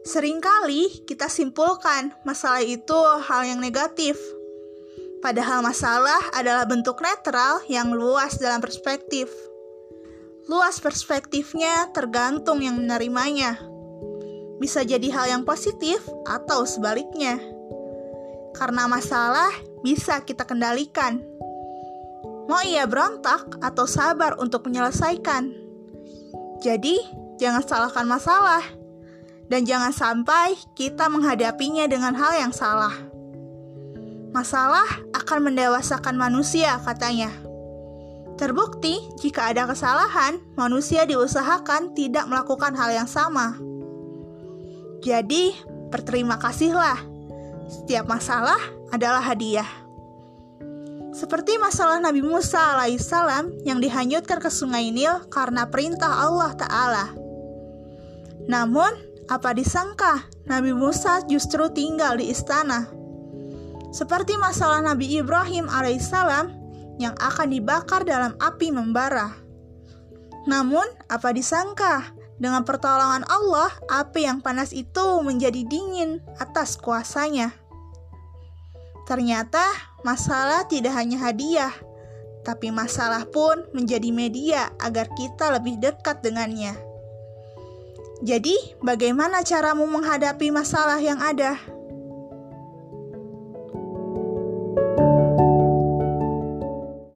Seringkali kita simpulkan masalah itu hal yang negatif. Padahal masalah adalah bentuk netral yang luas dalam perspektif. Luas perspektifnya tergantung yang menerimanya. Bisa jadi hal yang positif atau sebaliknya. Karena masalah bisa kita kendalikan. Mau ia berontak atau sabar untuk menyelesaikan. Jadi, jangan salahkan masalah dan jangan sampai kita menghadapinya dengan hal yang salah. Masalah akan mendewasakan manusia, katanya. Terbukti, jika ada kesalahan, manusia diusahakan tidak melakukan hal yang sama. Jadi, berterima kasihlah. Setiap masalah adalah hadiah. Seperti masalah Nabi Musa alaihissalam yang dihanyutkan ke sungai Nil karena perintah Allah Ta'ala. Namun, apa disangka, Nabi Musa justru tinggal di istana. Seperti masalah Nabi Ibrahim alaihissalam yang akan dibakar dalam api membara. Namun, apa disangka, dengan pertolongan Allah, api yang panas itu menjadi dingin atas kuasanya. Ternyata, masalah tidak hanya hadiah, tapi masalah pun menjadi media agar kita lebih dekat dengannya. Jadi, bagaimana caramu menghadapi masalah yang ada?